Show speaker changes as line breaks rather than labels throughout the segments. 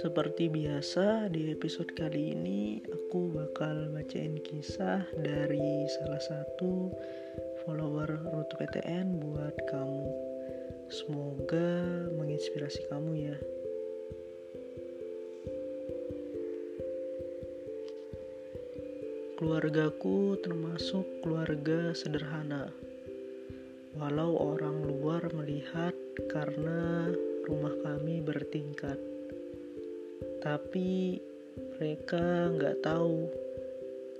Seperti biasa, di episode kali ini aku bakal bacain kisah dari salah satu follower Rute PTN buat kamu. Semoga menginspirasi kamu ya. Keluargaku termasuk keluarga sederhana. Walau orang luar melihat karena rumah kami bertingkat. Tapi mereka nggak tahu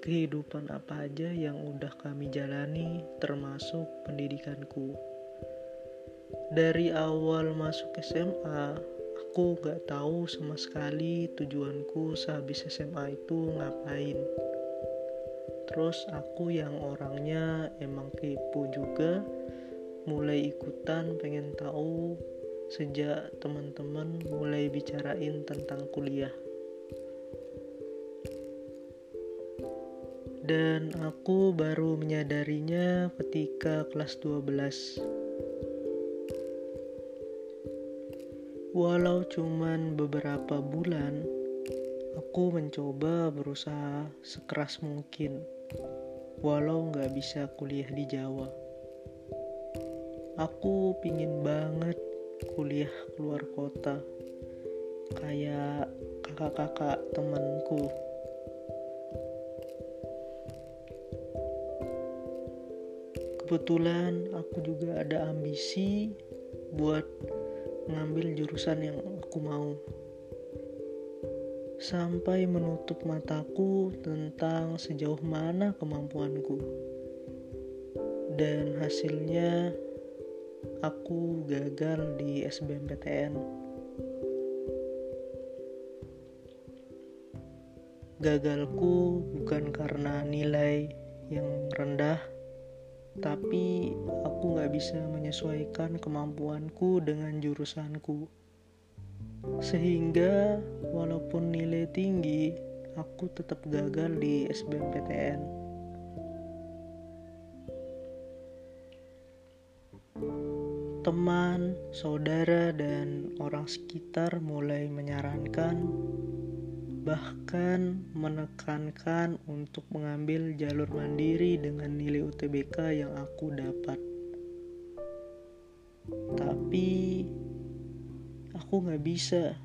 kehidupan apa aja yang udah kami jalani termasuk pendidikanku. Dari awal masuk SMA, aku nggak tahu sama sekali tujuanku sehabis SMA itu ngapain terus aku yang orangnya emang kepo juga mulai ikutan pengen tahu sejak teman-teman mulai bicarain tentang kuliah dan aku baru menyadarinya ketika kelas 12 walau cuman beberapa bulan aku mencoba berusaha sekeras mungkin walau nggak bisa kuliah di Jawa. Aku pingin banget kuliah keluar kota, kayak kakak-kakak temanku. Kebetulan aku juga ada ambisi buat mengambil jurusan yang aku mau sampai menutup mataku tentang sejauh mana kemampuanku. Dan hasilnya aku gagal di SBMPTN. Gagalku bukan karena nilai yang rendah, tapi aku gak bisa menyesuaikan kemampuanku dengan jurusanku. Sehingga walaupun nilai tinggi, aku tetap gagal di SBMPTN. Teman, saudara, dan orang sekitar mulai menyarankan, bahkan menekankan untuk mengambil jalur mandiri dengan nilai UTBK yang aku dapat. Tapi aku nggak bisa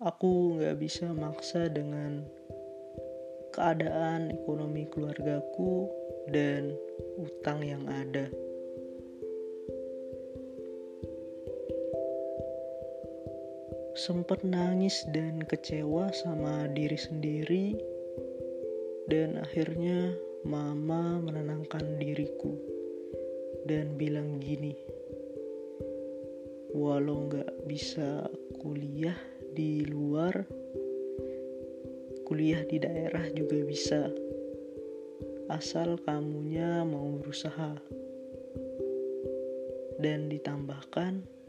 aku nggak bisa maksa dengan keadaan ekonomi keluargaku dan utang yang ada. Sempat nangis dan kecewa sama diri sendiri, dan akhirnya mama menenangkan diriku dan bilang gini walau nggak bisa kuliah di luar kuliah di daerah juga bisa. Asal kamunya mau berusaha. Dan ditambahkan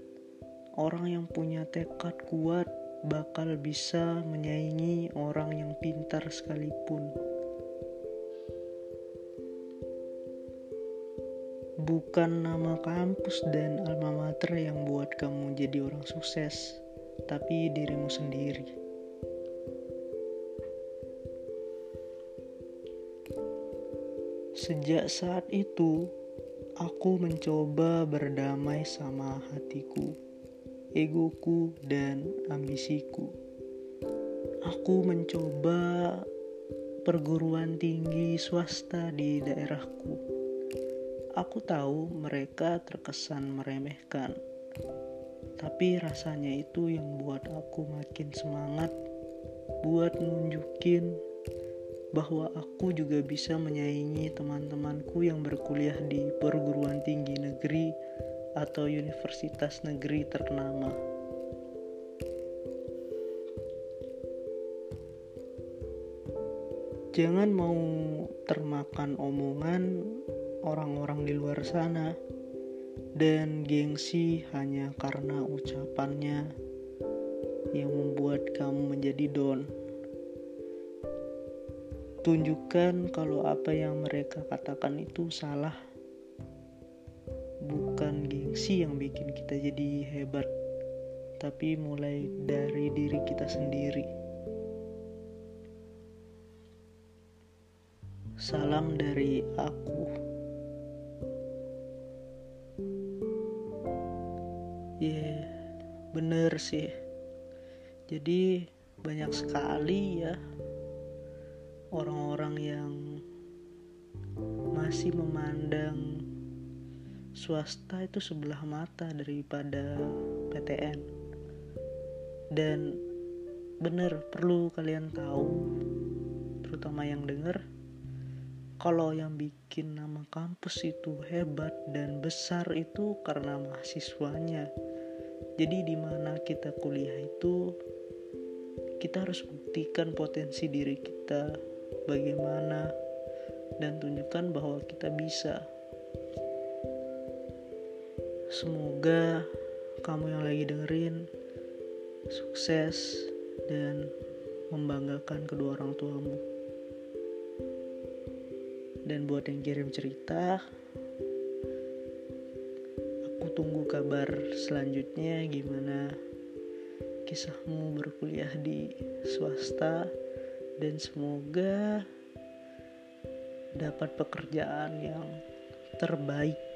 orang yang punya tekad kuat bakal bisa menyaingi orang yang pintar sekalipun. bukan nama kampus dan alma mater yang buat kamu jadi orang sukses, tapi dirimu sendiri. Sejak saat itu, aku mencoba berdamai sama hatiku, egoku, dan ambisiku. Aku mencoba perguruan tinggi swasta di daerahku Aku tahu mereka terkesan meremehkan, tapi rasanya itu yang buat aku makin semangat buat nunjukin bahwa aku juga bisa menyaingi teman-temanku yang berkuliah di perguruan tinggi negeri atau universitas negeri ternama. Jangan mau termakan omongan orang-orang di luar sana dan gengsi hanya karena ucapannya yang membuat kamu menjadi don. Tunjukkan kalau apa yang mereka katakan itu salah. Bukan gengsi yang bikin kita jadi hebat, tapi mulai dari diri kita sendiri. Salam dari aku. Ya, yeah, bener sih. Jadi banyak sekali ya orang-orang yang masih memandang swasta itu sebelah mata daripada PTN dan bener perlu kalian tahu terutama yang denger kalau yang bikin nama kampus itu hebat dan besar itu karena mahasiswanya jadi di mana kita kuliah itu kita harus buktikan potensi diri kita bagaimana dan tunjukkan bahwa kita bisa. Semoga kamu yang lagi dengerin sukses dan membanggakan kedua orang tuamu. Dan buat yang kirim cerita, aku tunggu kabar selanjutnya gimana kisahmu berkuliah di swasta dan semoga dapat pekerjaan yang terbaik